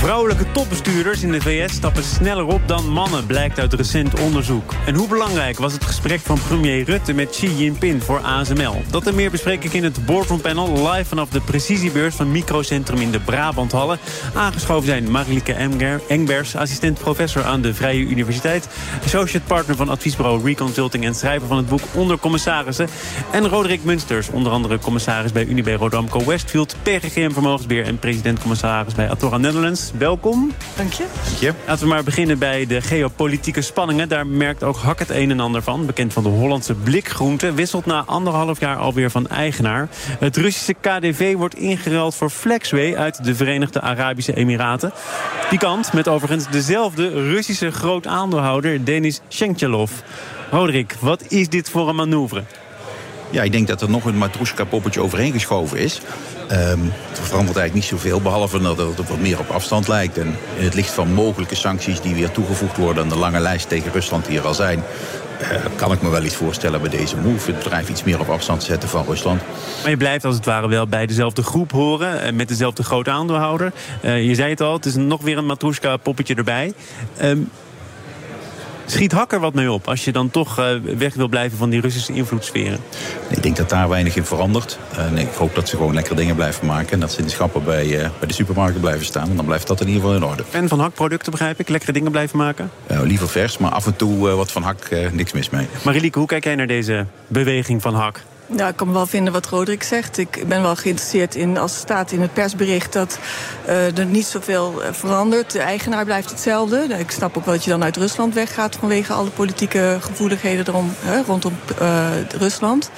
Vrouwelijke topbestuurders in de VS stappen sneller op dan mannen, blijkt uit recent onderzoek. En hoe belangrijk was het gesprek van premier Rutte met Xi Jinping voor ASML? Dat en meer bespreek ik in het Boardroom Panel live vanaf de precisiebeurs van Microcentrum in de Brabanthallen. Aangeschoven zijn Marilieke Engbers, assistent professor aan de Vrije Universiteit, associate partner van adviesbureau Reconsulting en schrijver van het boek Onder Commissarissen. En Roderick Munsters, onder andere commissaris bij Unibe Rodamco Westfield, PGGM Vermogensbeheer en president-commissaris bij Atora Netherlands welkom. Dank je. Dank je. Laten we maar beginnen bij de geopolitieke spanningen. Daar merkt ook Hak het een en ander van. Bekend van de Hollandse blikgroente. Wisselt na anderhalf jaar alweer van eigenaar. Het Russische KDV wordt ingeruild voor Flexway uit de Verenigde Arabische Emiraten. Die kant met overigens dezelfde Russische groot aandeelhouder Denis Shenkchalov. Roderick, wat is dit voor een manoeuvre? Ja, ik denk dat er nog een Matrushka-poppetje overheen geschoven is. Het verandert eigenlijk niet zoveel, behalve dat het wat meer op afstand lijkt. En in het licht van mogelijke sancties die weer toegevoegd worden aan de lange lijst tegen Rusland die er al zijn, uh, kan ik me wel iets voorstellen bij deze move. Het bedrijf iets meer op afstand zetten van Rusland. Maar je blijft als het ware wel bij dezelfde groep horen, eh, met dezelfde grote aandeelhouder. Uh, je zei het al, het is nog weer een Matrushka-poppetje erbij. Um, Schiet Hakker wat mee op als je dan toch uh, weg wil blijven van die Russische invloedssferen? Ik denk dat daar weinig in verandert. En ik hoop dat ze gewoon lekkere dingen blijven maken. En dat ze in de schappen bij, uh, bij de supermarkten blijven staan. En dan blijft dat in ieder geval in orde. Fan van hakproducten begrijp ik? Lekkere dingen blijven maken? Uh, liever vers, maar af en toe wat van hak, niks mis mee. Marilieke, hoe kijk jij naar deze beweging van hak? Ja, ik kan wel vinden wat Roderick zegt. Ik ben wel geïnteresseerd in, als staat in het persbericht... dat uh, er niet zoveel verandert. De eigenaar blijft hetzelfde. Ik snap ook wel dat je dan uit Rusland weggaat... vanwege alle politieke gevoeligheden erom, hè, rondom uh, Rusland.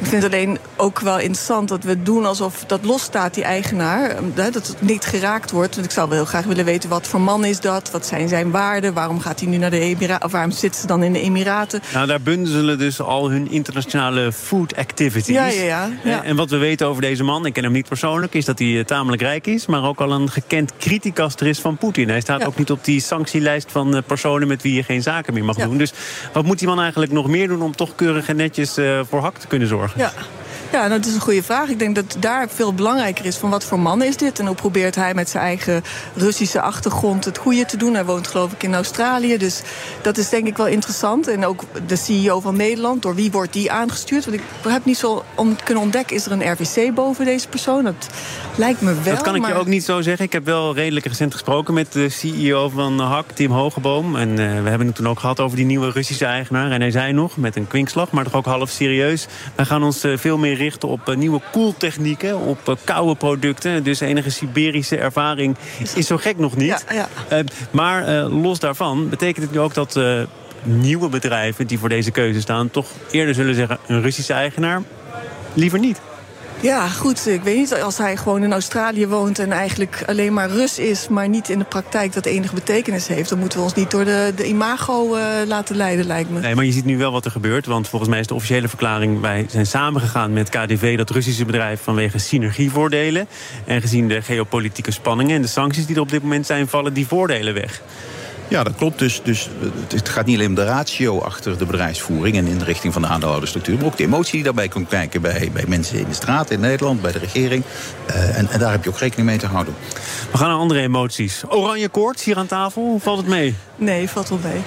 Ik vind het alleen ook wel interessant dat we doen alsof dat losstaat, die eigenaar. Dat het niet geraakt wordt. Want ik zou wel heel graag willen weten wat voor man is dat? Wat zijn zijn waarden? Waarom gaat hij nu naar de Emiraten? Of waarom zitten ze dan in de Emiraten? Nou, daar bundelen dus al hun internationale food activities. Ja, ja, ja, ja. En wat we weten over deze man, ik ken hem niet persoonlijk, is dat hij tamelijk rijk is. Maar ook al een gekend criticaster is van Poetin. Hij staat ja. ook niet op die sanctielijst van personen met wie je geen zaken meer mag ja. doen. Dus wat moet die man eigenlijk nog meer doen om toch keurig en netjes voor hak te kunnen zorgen? Ja. Ja, dat is een goede vraag. Ik denk dat daar veel belangrijker is van wat voor man is dit... en hoe probeert hij met zijn eigen Russische achtergrond het goede te doen. Hij woont geloof ik in Australië, dus dat is denk ik wel interessant. En ook de CEO van Nederland, door wie wordt die aangestuurd? Want ik heb niet zo om kunnen ontdekken, is er een RVC boven deze persoon? Dat lijkt me wel. Dat kan ik maar... je ook niet zo zeggen. Ik heb wel redelijk recent gesproken met de CEO van HAK, Tim Hogeboom. En uh, we hebben het toen ook gehad over die nieuwe Russische eigenaar. En hij zei nog, met een kwinkslag, maar toch ook half serieus... wij gaan ons uh, veel meer richten op uh, nieuwe koeltechnieken, op uh, koude producten. Dus enige Siberische ervaring is zo gek nog niet. Ja, ja. Uh, maar los daarvan betekent het nu ook dat nieuwe bedrijven die voor deze keuze staan... toch eerder zullen zeggen een Russische eigenaar, liever niet. Ja, goed. Ik weet niet. Als hij gewoon in Australië woont en eigenlijk alleen maar Rus is, maar niet in de praktijk dat enige betekenis heeft, dan moeten we ons niet door de, de imago uh, laten leiden, lijkt me. Nee, maar je ziet nu wel wat er gebeurt. Want volgens mij is de officiële verklaring: wij zijn samengegaan met KDV, dat Russische bedrijf, vanwege synergievoordelen. En gezien de geopolitieke spanningen en de sancties die er op dit moment zijn, vallen die voordelen weg. Ja, dat klopt. Dus, dus het gaat niet alleen om de ratio achter de bedrijfsvoering en in de richting van de aandeelhoudersstructuur, maar ook de emotie die daarbij komt kijken bij, bij mensen in de straat in Nederland, bij de regering. Uh, en, en, daar heb je ook rekening mee te houden. We gaan naar andere emoties. Oranje koorts hier aan tafel, valt het mee? Nee, valt wel mee.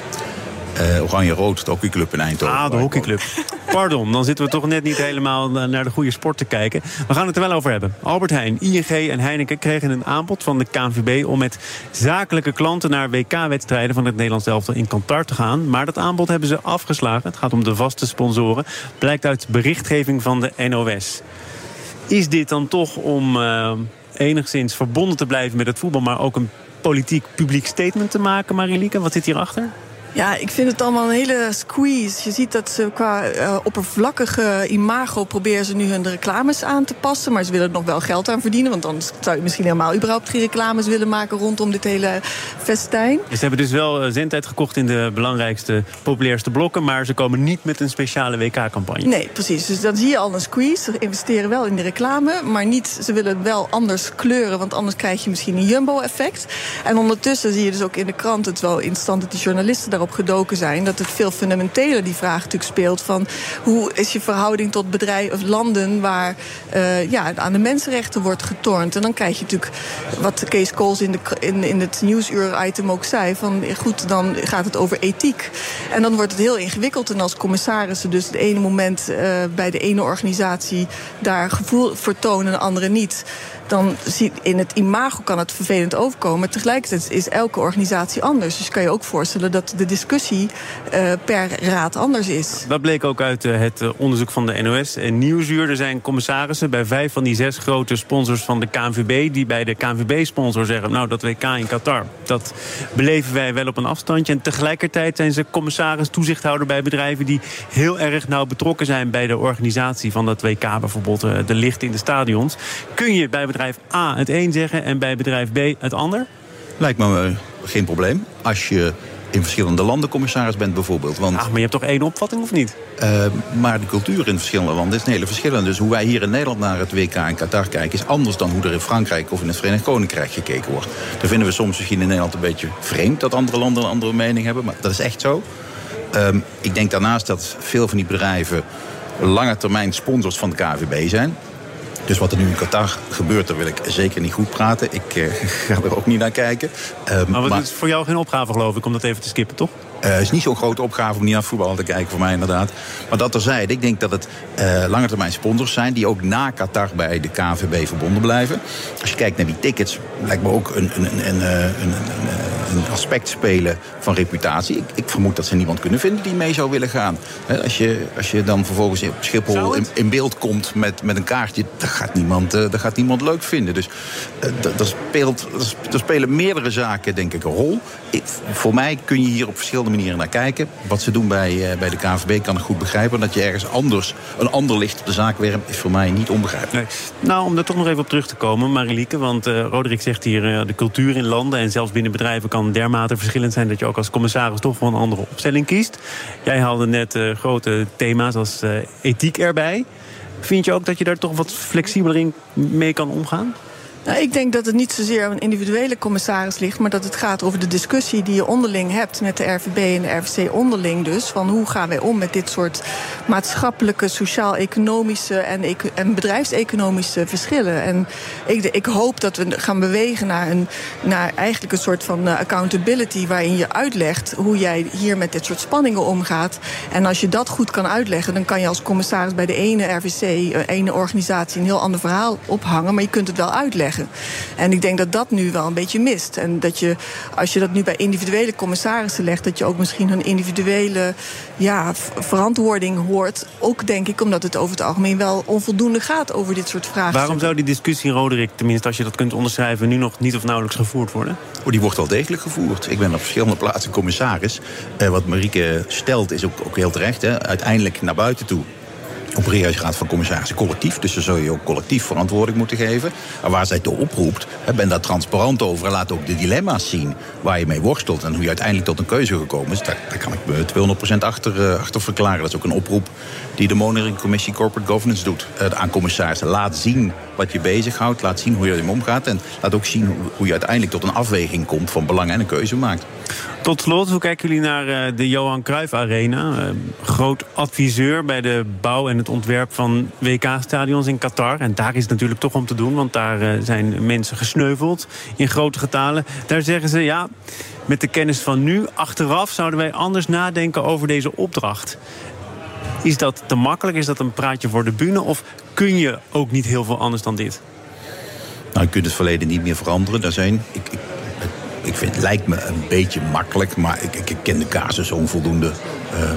Uh, Oranje-Rood, de hockeyclub in Eindhoven. Ah, de hockeyclub. Pardon, dan zitten we toch net niet helemaal naar de goede sport te kijken. We gaan het er wel over hebben. Albert Heijn, ING en Heineken kregen een aanbod van de KNVB... om met zakelijke klanten naar WK-wedstrijden van het Nederlands elftal in Qatar te gaan. Maar dat aanbod hebben ze afgeslagen. Het gaat om de vaste sponsoren. Blijkt uit berichtgeving van de NOS. Is dit dan toch om uh, enigszins verbonden te blijven met het voetbal... maar ook een politiek publiek statement te maken, Marilieke? Wat zit hierachter? Ja, ik vind het allemaal een hele squeeze. Je ziet dat ze qua uh, oppervlakkige imago proberen ze nu hun reclames aan te passen. Maar ze willen er nog wel geld aan verdienen. Want anders zou je misschien helemaal überhaupt geen reclames willen maken rondom dit hele festijn. Ze hebben dus wel zendtijd gekocht in de belangrijkste, populairste blokken. Maar ze komen niet met een speciale WK-campagne. Nee, precies. Dus dan zie je al een squeeze. Ze investeren wel in de reclame. Maar niet, ze willen wel anders kleuren. Want anders krijg je misschien een jumbo-effect. En ondertussen zie je dus ook in de krant het wel interessant dat die journalisten daar gedoken zijn. Dat het veel fundamenteler die vraag natuurlijk speelt van hoe is je verhouding tot bedrijven of landen waar uh, ja, aan de mensenrechten wordt getornd. En dan krijg je natuurlijk wat Kees Kools in, de, in, in het nieuwsuur-item ook zei: van goed, dan gaat het over ethiek. En dan wordt het heel ingewikkeld. En als commissarissen dus het ene moment uh, bij de ene organisatie daar gevoel voor tonen en de andere niet dan zie, in het imago kan het vervelend overkomen. Tegelijkertijd is elke organisatie anders. Dus kan je ook voorstellen dat de discussie uh, per raad anders is. Dat bleek ook uit uh, het uh, onderzoek van de NOS en Nieuwsuur. Er zijn commissarissen bij vijf van die zes grote sponsors van de KNVB... die bij de KNVB-sponsor zeggen... nou, dat WK in Qatar, dat beleven wij wel op een afstandje. En tegelijkertijd zijn ze commissaris, toezichthouder bij bedrijven... die heel erg nauw betrokken zijn bij de organisatie van dat WK. Bijvoorbeeld de licht in de stadions. Kun je bij bedrijf A het een zeggen en bij bedrijf B het ander? Lijkt me geen probleem. Als je in verschillende landen commissaris bent bijvoorbeeld. Want, Ach, maar je hebt toch één opvatting of niet? Uh, maar de cultuur in verschillende landen is een hele verschillende. Dus hoe wij hier in Nederland naar het WK in Qatar kijken... is anders dan hoe er in Frankrijk of in het Verenigd Koninkrijk gekeken wordt. Daar vinden we soms misschien in Nederland een beetje vreemd... dat andere landen een andere mening hebben, maar dat is echt zo. Um, ik denk daarnaast dat veel van die bedrijven... lange termijn sponsors van de KVB zijn. Dus wat er nu in Qatar gebeurt, daar wil ik zeker niet goed praten. Ik uh, ga er ook niet naar kijken. Uh, maar, maar het is voor jou geen opgave, geloof ik, om dat even te skippen, toch? Het uh, is niet zo'n grote opgave om niet naar voetbal te kijken, voor mij inderdaad. Maar dat terzijde, ik denk dat het uh, lange termijn sponsors zijn... die ook na Qatar bij de KNVB verbonden blijven. Als je kijkt naar die tickets, lijkt me ook een, een, een, een, een aspect spelen van reputatie. Ik, ik, vermoed dat ze niemand kunnen vinden die mee zou willen gaan. Als, je, als je dan vervolgens op Schiphol in, in, beeld komt met, met een kaartje... dat gaat niemand, dat gaat niemand leuk vinden. Dus er, speelt, er spelen meerdere zaken, denk ik, een rol. Ik, voor mij kun je hier op verschillende manieren naar kijken. Wat ze doen bij, uh, bij de KNVB kan ik goed begrijpen. Dat je ergens anders een ander licht op de zaak werpt... is voor mij niet onbegrijpelijk. Nee. Nou, om daar toch nog even op terug te komen, Marilieke. Want uh, Roderick zegt hier, uh, de cultuur in landen... en zelfs binnen bedrijven kan dermate verschillend zijn... dat je ook als commissaris toch voor een andere opstelling kiest. Jij haalde net grote thema's als ethiek erbij. Vind je ook dat je daar toch wat flexibeler in mee kan omgaan? Nou, ik denk dat het niet zozeer aan een individuele commissaris ligt... maar dat het gaat over de discussie die je onderling hebt... met de RVB en de RVC onderling dus. Van hoe gaan wij om met dit soort maatschappelijke, sociaal-economische... en, en bedrijfseconomische verschillen. En ik, ik, hoop dat we gaan bewegen naar, een, naar eigenlijk een soort van uh, accountability... waarin je uitlegt hoe jij hier met dit soort spanningen omgaat. En als je dat goed kan uitleggen... dan kan je als commissaris bij de ene RVC, de ene organisatie... een heel ander verhaal ophangen, maar je kunt het wel uitleggen. En ik denk dat dat nu wel een beetje mist. En dat je, als je dat nu bij individuele commissarissen legt, dat je ook misschien hun individuele ja, verantwoording hoort. Ook denk ik omdat het over het algemeen wel onvoldoende gaat over dit soort vragen. Waarom zou die discussie, Roderick, tenminste als je dat kunt onderschrijven, nu nog niet of nauwelijks gevoerd worden? Oh, die wordt wel degelijk gevoerd. Ik ben op verschillende plaatsen commissaris. Eh, wat Marieke stelt is ook, ook heel terecht. Hè. Uiteindelijk naar buiten toe je gaat van commissarissen collectief. Dus dan zul je ook collectief verantwoording moeten geven. En waar zij toe oproept, ben daar transparant over. En laat ook de dilemma's zien waar je mee worstelt. En hoe je uiteindelijk tot een keuze gekomen is. Daar, kan ik me 200% achter, uh, achter verklaren. Dat is ook een oproep die de Monitoring Commissie Corporate Governance doet. Uh, aan commissarissen. Laat zien wat je bezighoudt. Laat zien hoe je ermee omgaat. En laat ook zien hoe, hoe je uiteindelijk tot een afweging komt van belang en een keuze maakt. Tot slot, hoe kijken jullie naar uh, de Johan Cruijff Arena? Uh, groot adviseur bij de bouw en het ontwerp van WK-stadions in Qatar. En daar is het natuurlijk toch om te doen, want daar uh, zijn mensen gesneuveld in grote getalen. Daar zeggen ze, ja, met de kennis van nu, achteraf zouden wij anders nadenken over deze opdracht. Is dat te makkelijk? Is dat een praatje voor de bühne? Of kun je ook niet heel veel anders dan dit? Nou, je kunt het verleden niet meer veranderen. Daar zijn, ik, ik vind, het lijkt me een beetje makkelijk, maar ik, ik ken de casus onvoldoende. Uh,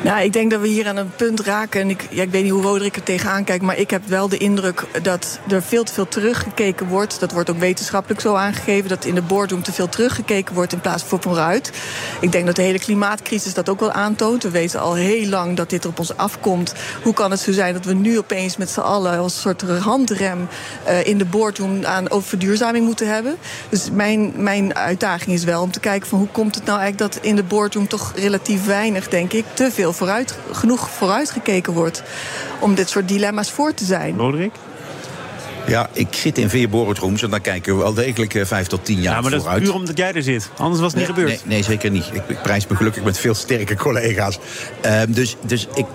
Nou, ik denk dat we hier aan een punt raken. En ik, ja, ik weet niet hoe Roderick er tegenaan kijkt. Maar ik heb wel de indruk dat er veel te veel teruggekeken wordt. Dat wordt ook wetenschappelijk zo aangegeven. Dat in de boardroom te veel teruggekeken wordt in plaats van vooruit. Ik denk dat de hele klimaatcrisis dat ook wel aantoont. We weten al heel lang dat dit op ons afkomt. Hoe kan het zo zijn dat we nu opeens met z'n allen als soort handrem uh, in de boardroom aan over verduurzaming moeten hebben? Dus mijn, mijn uitdaging is wel om te kijken van hoe komt het nou eigenlijk dat in de boardroom toch relatief weinig, denk ik, te veel vooruit, genoeg vooruitgekeken wordt om dit soort dilemma's voor te zijn. Roderick? Ja, ik zit in vier boardrooms en dan kijken we wel degelijk uh, vijf tot tien jaar vooruit. Ja, maar dat is puur omdat jij er zit. Anders was het niet gebeurd. Nee, nee, zeker niet. Ik, ik, prijs me gelukkig met veel sterke collega's. Uh, dus, dus ik...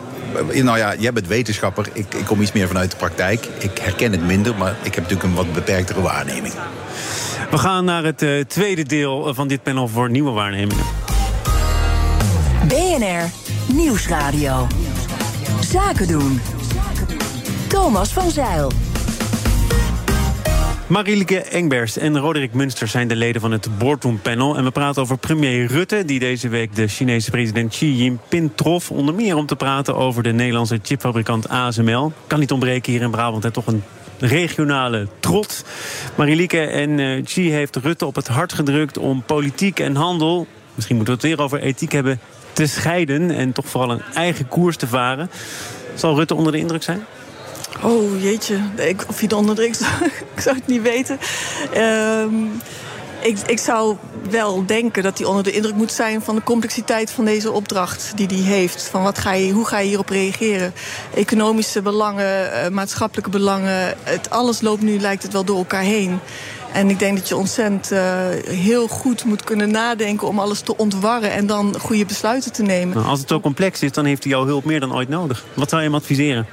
Nou ja, jij bent wetenschapper. Ik, ik kom iets meer vanuit de praktijk. Ik herken het minder, maar ik heb natuurlijk een wat beperktere waarneming. We gaan naar het uh, tweede deel van dit panel voor nieuwe waarnemingen. BNR Nieuwsradio. Zaken doen. Thomas van Zeil. Marielike Engbers en Roderick Munster zijn de leden van het Boardroom Panel. En we praten over premier Rutte, die deze week de Chinese president Xi Jinping trof. Onder meer om te praten over de Nederlandse chipfabrikant ASML. Kan niet ontbreken hier in Brabant, hè, toch een regionale trots. Marielike en uh, Xi heeft Rutte op het hart gedrukt om politiek en handel... misschien moeten we het weer over ethiek hebben te scheiden en toch vooral een eigen koers te varen. Zal Rutte onder de indruk zijn? Oh jeetje, ik, of hij onder de indruk ik zou het niet weten. Um, ik, ik zou wel denken dat hij onder de indruk moet zijn van de complexiteit van deze opdracht die hij heeft. Van wat ga je, hoe ga je hierop reageren? Economische belangen, uh, maatschappelijke belangen, het, alles loopt nu, lijkt het wel door elkaar heen. En ik denk dat je ontzettend uh, heel goed moet kunnen nadenken om alles te ontwarren en dan goede besluiten te nemen. Nou, als het zo complex is, dan heeft hij jouw hulp meer dan ooit nodig. Wat zou je hem adviseren?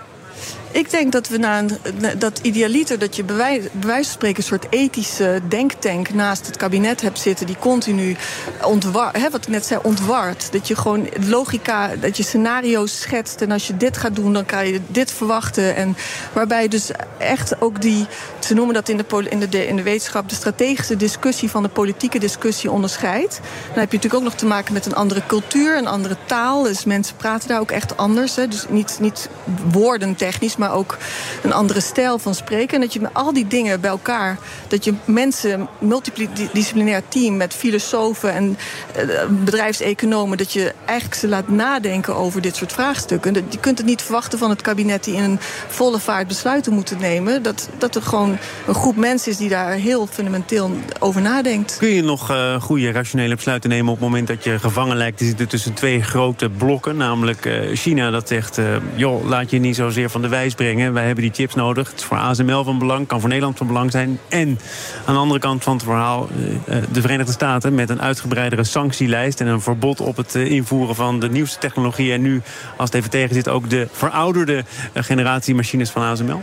Ik denk dat we na een, dat idealiter, dat je bij wijze van spreken een soort ethische denktank naast het kabinet hebt zitten, die continu ontwar, hè, wat ik net zei, ontwart. Dat je gewoon logica, dat je scenario's schetst en als je dit gaat doen, dan kan je dit verwachten. En waarbij dus echt ook die, ze noemen dat in de, in de, in de wetenschap, de strategische discussie van de politieke discussie onderscheidt. Dan heb je natuurlijk ook nog te maken met een andere cultuur, een andere taal. Dus mensen praten daar ook echt anders. Hè. Dus niet, niet woordentechnisch, maar ook een andere stijl van spreken. En dat je met al die dingen bij elkaar, dat je mensen, multidisciplinair team met filosofen en uh, bedrijfseconomen, dat je eigenlijk ze laat nadenken over dit soort vraagstukken. Je kunt het niet verwachten van het kabinet die in een volle vaart besluiten moeten nemen. Dat, dat er gewoon een groep mensen is die daar heel fundamenteel over nadenkt. Kun je nog uh, goede rationele besluiten nemen op het moment dat je gevangen lijkt te zitten tussen twee grote blokken? Namelijk uh, China dat zegt, joh, laat je niet zozeer van de brengen. Wij hebben die chips nodig. Het is voor ASML van belang, kan voor Nederland van belang zijn. En aan de andere kant van het verhaal... Eh, eh, de Verenigde Staten met een uitgebreidere sanctielijst... en een verbod op het eh, invoeren van de nieuwste technologie... en nu, als het even tegen zit, ook de verouderde generatie machines van ASML?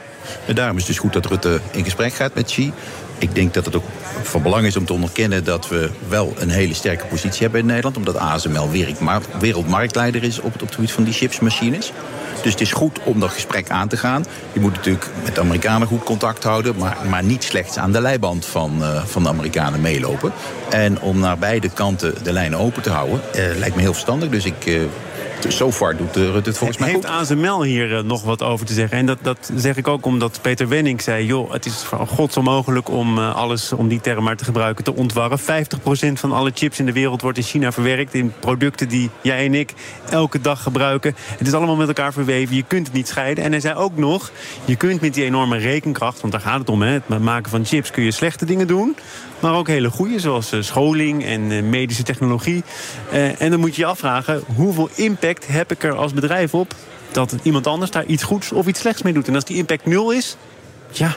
Daarom is het dus goed dat Rutte in gesprek gaat met Xi. Ik denk dat het ook van belang is om te onderkennen dat we wel een hele sterke positie hebben in Nederland. Omdat ASML wereldmarktleider is op het, op het gebied van die chipsmachines. Dus het is goed om dat gesprek aan te gaan. Je moet natuurlijk met de Amerikanen goed contact houden, maar, maar niet slechts aan de leiband van, uh, van de Amerikanen meelopen. En om naar beide kanten de lijnen open te houden, uh, lijkt me heel verstandig. Dus ik. Uh, so far doet Rutte het volgens mij Heeft goed. ASML hier nog wat over te zeggen? En dat, dat zeg ik ook omdat Peter Wenning zei... joh, het is van gods onmogelijk om alles, om die term maar te gebruiken, te ontwarren. 50% van alle chips in de wereld wordt in China verwerkt... in producten die jij en ik elke dag gebruiken. Het is allemaal met elkaar verweven, je kunt het niet scheiden. En hij zei ook nog, je kunt met die enorme rekenkracht... want daar gaat het om, hè, het maken van chips kun je slechte dingen doen... maar ook hele goede, zoals scholing en medische technologie. en dan moet je je afvragen, hoeveel impact heb ik er als bedrijf op dat iemand anders daar iets goeds of iets slechts mee doet. En als die impact nul is, ja,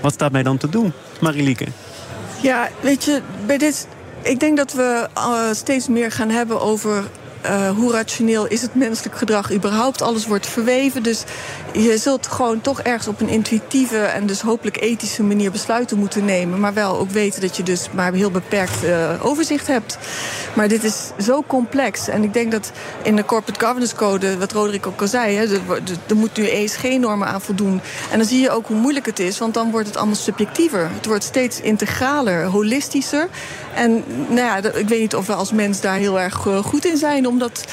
wat staat mij dan te doen, Marilieke? Ja, weet je, bij dit. Ik denk dat we steeds meer gaan hebben over uh, hoe rationeel is het menselijk gedrag überhaupt? Alles wordt verweven. Dus je zult gewoon toch ergens op een intuïtieve en dus hopelijk ethische manier besluiten moeten nemen. Maar wel ook weten dat je dus maar heel beperkt uh, overzicht hebt. Maar dit is zo complex. En ik denk dat in de Corporate Governance Code, wat Roderick ook al zei, hè, er, moet nu ESG-normen aan voldoen. En dan zie je ook hoe moeilijk het is, want dan wordt het allemaal subjectiever. Het wordt steeds integraler, holistischer. En nou ja, ik weet niet of we als mens daar heel erg goed in zijn om dat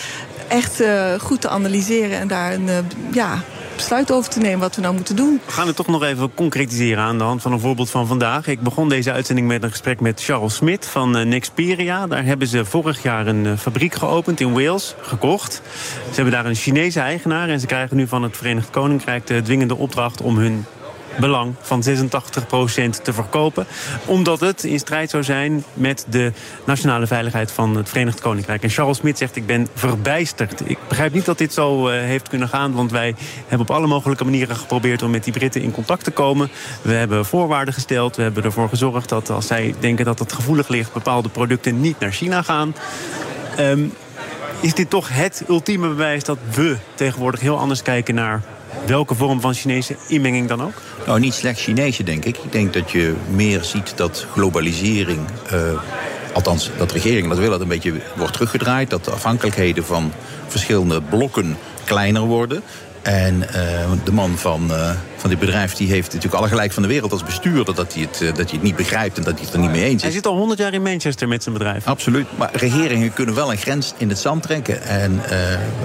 echt goed te analyseren en daar een ja, besluit over te nemen wat we nou moeten doen. We gaan het toch nog even concretiseren aan de hand van een voorbeeld van vandaag. Ik begon deze uitzending met een gesprek met Charles Smit van uh, Nexperia. Daar hebben ze vorig jaar een fabriek geopend in Wales, gekocht. Ze hebben daar een Chinese eigenaar en ze krijgen nu van het Verenigd Koninkrijk de dwingende opdracht om hun belang van 86% te verkopen. Omdat het in strijd zou zijn met de nationale veiligheid van het Verenigd Koninkrijk. En Charles Smit zegt, ik ben verbijsterd. Ik begrijp niet dat dit zo uh, heeft kunnen gaan. Want wij hebben op alle mogelijke manieren geprobeerd om met die Britten in contact te komen. We hebben voorwaarden gesteld. We hebben ervoor gezorgd dat als zij denken dat het gevoelig ligt... bepaalde producten niet naar China gaan. Um, is dit toch het ultieme bewijs dat we tegenwoordig heel anders kijken naar welke vorm van Chinese inmenging dan ook? Nou, niet slechts Chinese, denk ik. Ik denk dat je meer ziet dat globalisering... Uh, althans, dat regeringen dat willen, dat een beetje wordt teruggedraaid. Dat de afhankelijkheden van verschillende blokken kleiner worden. En uh, de man van, uh, van dit bedrijf die heeft natuurlijk alle gelijk van de wereld als bestuurder... dat hij het, uh, dat hij het niet begrijpt en dat hij het er niet mee eens is. Hij zit al 100 jaar in Manchester met zijn bedrijf. Absoluut, maar regeringen kunnen wel een grens in het zand trekken. En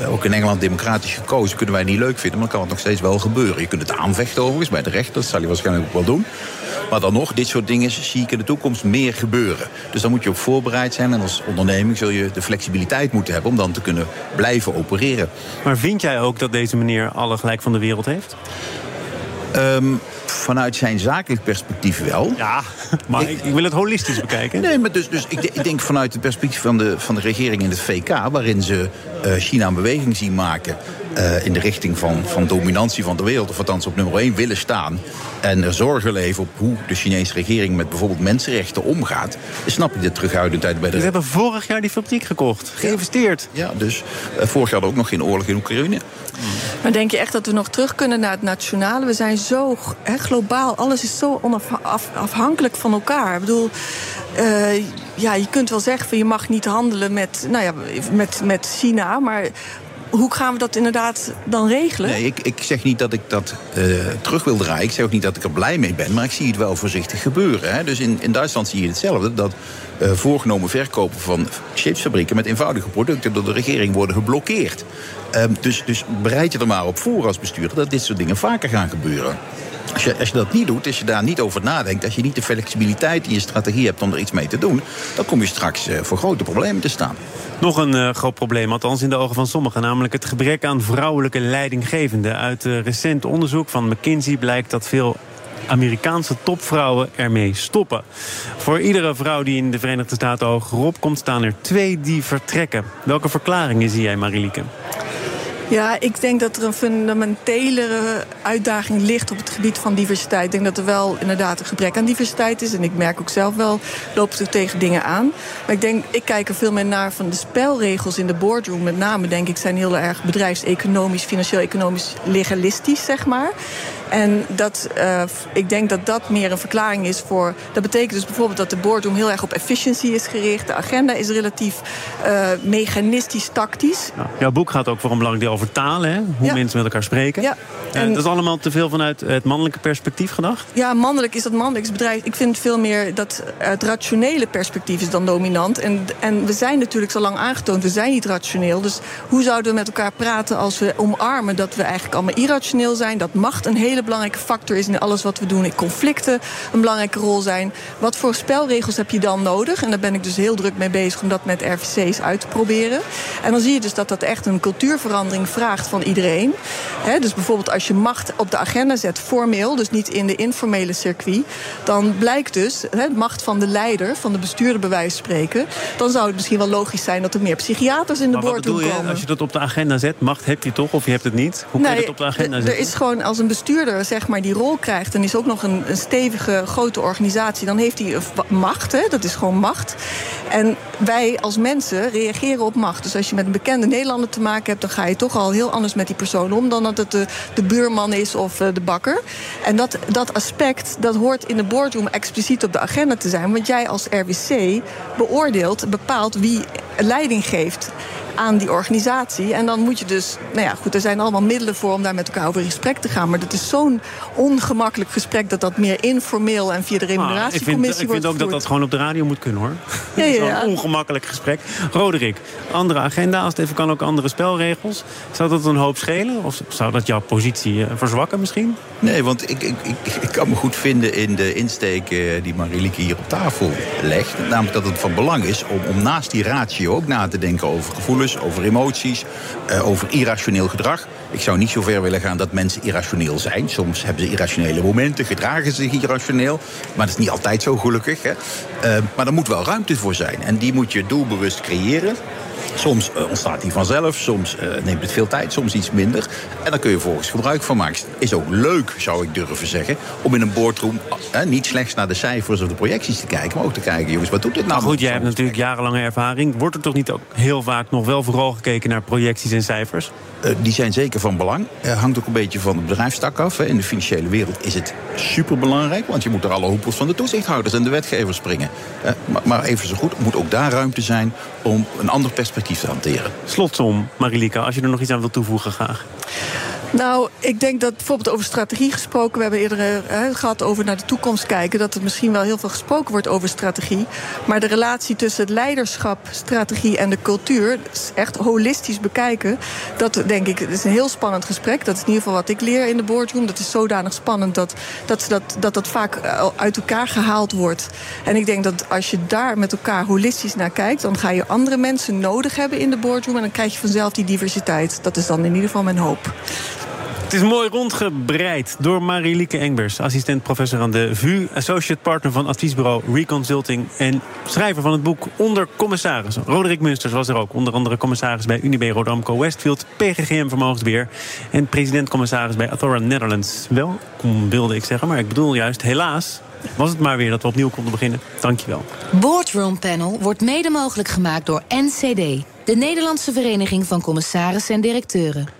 ook in Engeland democratisch gekozen kunnen wij niet leuk vinden... maar dan kan het nog steeds wel gebeuren. Je kunt het aanvechten overigens bij de rechter, dat zal hij waarschijnlijk ook wel doen. Maar dan nog, dit soort dingen zie ik in de toekomst meer gebeuren. Dus dan moet je op voorbereid zijn. En als onderneming zul je de flexibiliteit moeten hebben... om dan te kunnen blijven opereren. Maar vind jij ook dat deze meneer alle gelijk van de wereld heeft? Um, vanuit zijn zakelijk perspectief wel. Ja, maar ik, ik, wil het holistisch bekijken. Nee, maar dus, dus ik, ik, denk vanuit het perspectief van de, van de regering in het VK... waarin ze uh, China een beweging zien maken... Uh, in de richting van, van dominantie van de wereld... of althans op nummer 1 willen staan... en er zorgen leven op hoe de Chinese regering... met bijvoorbeeld mensenrechten omgaat... snap ik dit terughoudend tijd bij de... We hebben vorig jaar die fabriek gekocht, geïnvesteerd. Ja, ja dus uh, vorig jaar ook nog geen oorlog in Oekraïne. Maar denk je echt dat we nog terug kunnen naar het nationale? We zijn zo he, globaal, alles is zo onafhankelijk van elkaar. Ik bedoel, uh, ja, je kunt wel zeggen van je mag niet handelen met, nou ja, met, met China, maar hoe gaan we dat inderdaad dan regelen? Nee, ik, ik zeg niet dat ik dat uh, terug wil draaien. Ik zeg ook niet dat ik er blij mee ben. Maar ik zie het wel voorzichtig gebeuren. Hè. Dus in, in Duitsland zie je hetzelfde. Dat uh, voorgenomen verkopen van chipsfabrieken met eenvoudige producten door de regering worden geblokkeerd. Um, dus, dus bereid je er maar op voor als bestuurder dat dit soort dingen vaker gaan gebeuren. Als je, dat niet doet, als je daar niet over nadenkt... als je niet de flexibiliteit in je strategie hebt om er iets mee te doen... dan kom je straks uh, voor grote problemen te staan. Nog een uh, groot probleem, althans in de ogen van sommigen... namelijk het gebrek aan vrouwelijke leidinggevenden. Uit uh, recent onderzoek van McKinsey blijkt dat veel Amerikaanse topvrouwen ermee stoppen. Voor iedere vrouw die in de Verenigde Staten hogerop komt... staan er twee die vertrekken. Welke verklaringen zie jij, Marilieke? Ja, ik denk dat er een fundamentelere uitdaging ligt op het gebied van diversiteit. Ik denk dat er wel inderdaad een gebrek aan diversiteit is. En ik merk ook zelf wel, loop er tegen dingen aan. Maar ik denk, ik kijk er veel meer naar van de spelregels in de boardroom. Met name, denk ik, zijn heel erg bedrijfseconomisch, financieel-economisch legalistisch, zeg maar. En dat, uh, ik denk dat dat meer een verklaring is voor. Dat betekent dus bijvoorbeeld dat de boardroom heel erg op efficiëncy is gericht. De agenda is relatief uh, mechanistisch-tactisch. Ja, jouw boek gaat ook voor een belangrijk deel over talen, hè? hoe ja. mensen met elkaar spreken. Ja. En dat is allemaal te veel vanuit het mannelijke perspectief gedacht? Ja, mannelijk is dat mannelijk bedrijf. Ik vind veel meer dat het rationele perspectief is dan dominant. En, en we zijn natuurlijk zo lang aangetoond, we zijn niet rationeel. Dus hoe zouden we met elkaar praten als we omarmen dat we eigenlijk allemaal irrationeel zijn? Dat macht een hele belangrijke factor is in alles wat we doen. In conflicten een belangrijke rol zijn. Wat voor spelregels heb je dan nodig? En daar ben ik dus heel druk mee bezig om dat met RVC's uit te proberen. En dan zie je dus dat dat echt een cultuurverandering vraagt van iedereen. He, dus bijvoorbeeld als je macht op de agenda zet, formeel, dus niet in de informele circuit, dan blijkt dus he, macht van de leider, van de bestuurder bij wijze van spreken. Dan zou het misschien wel logisch zijn dat er meer psychiaters in de boardroom komen. Als je dat op de agenda zet, macht heb je toch of je hebt het niet? Hoe nee, kun je dat op de agenda zetten? Er is gewoon als een bestuurder zeg maar, die rol krijgt... en is ook nog een, een stevige, grote organisatie... dan heeft hij macht, hè? dat is gewoon macht. En wij als mensen reageren op macht. Dus als je met een bekende Nederlander te maken hebt... dan ga je toch al heel anders met die persoon om... dan dat het de, buurman is of uh, de bakker. En dat, dat aspect, dat hoort in de boardroom expliciet op de agenda te zijn. Want jij als RWC beoordeelt, bepaalt wie leiding geeft aan die organisatie. En dan moet je dus, nou ja, goed, er zijn allemaal middelen voor om daar met elkaar over in gesprek te gaan. Maar dat is zo'n ongemakkelijk gesprek dat dat meer informeel en via de remuneratiecommissie ah, ik vind, ik vind ook dat dat gewoon op de radio moet kunnen hoor. Ja, ja, ja. Zo'n ongemakkelijk gesprek. Roderick, andere agenda, als het even kan ook andere spelregels. Zou dat een hoop schelen? Of zou dat jouw positie uh, verzwakken misschien? Nee, want ik, ik, ik, ik, kan me goed vinden in de insteek uh, die Marilieke hier op tafel legt. Namelijk dat het van belang is om, om naast die ratio ook na te denken over gevoelens, over emoties, uh, over irrationeel gedrag. Ik zou niet zo ver willen gaan dat mensen irrationeel zijn. Soms hebben ze irrationele momenten, gedragen ze zich irrationeel. Maar dat is niet altijd zo gelukkig. Hè? Uh, maar er moet wel ruimte voor zijn. En die moet je doelbewust creëren. Soms uh, ontstaat die vanzelf, soms uh, neemt het veel tijd, soms iets minder. En daar kun je volgens gebruik van maken. Is ook leuk, zou ik durven zeggen, om in een boardroom uh, niet slechts naar de cijfers of de projecties te kijken, maar ook te kijken, jongens, wat doet dit nou? Maar goed, jij hebt natuurlijk jarenlange ervaring. Wordt er toch niet ook heel vaak nog wel vooral gekeken naar projecties en cijfers? Uh, die zijn zeker van belang. Hangt ook een beetje van de bedrijfstak af. Hè. In de financiële wereld is het superbelangrijk, want je moet er alle hoepels van de toezichthouders en de wetgevers springen. Maar, maar even zo goed, moet ook daar ruimte zijn om een ander perspectief Slotsom, Marilika, als je er nog iets aan wilt toevoegen, graag. Nou, ik denk dat bijvoorbeeld over strategie gesproken... we hebben eerder hè, gehad over naar de toekomst kijken... dat er misschien wel heel veel gesproken wordt over strategie. Maar de relatie tussen het leiderschap, strategie en de cultuur... echt holistisch bekijken. Dat denk ik, is een heel spannend gesprek. Dat is in ieder geval wat ik leer in de boardroom. Dat is zodanig spannend dat dat, dat, dat, dat vaak uit elkaar gehaald wordt. En ik denk dat als je daar met elkaar holistisch naar kijkt... dan ga je andere mensen nodig hebben in de boardroom... en dan krijg je vanzelf die diversiteit. Dat is dan in ieder geval mijn hoop. Het is mooi rondgebreid door Marielieke Engbers, assistent professor aan de VU, associate partner van adviesbureau Reconsulting en schrijver van het boek Onder Commissaris. Roderick Munsters was er ook, onder andere commissaris bij Unibe Rodamco Westfield, PGGM Vermogensbeheer en president-commissaris bij Athora Netherlands. Welkom wilde ik zeggen, maar ik bedoel juist helaas was het maar weer dat we opnieuw konden beginnen. Dankjewel. Boardroom Panel wordt mede mogelijk gemaakt door NCD, de Nederlandse Vereniging van Commissarissen en Directeuren.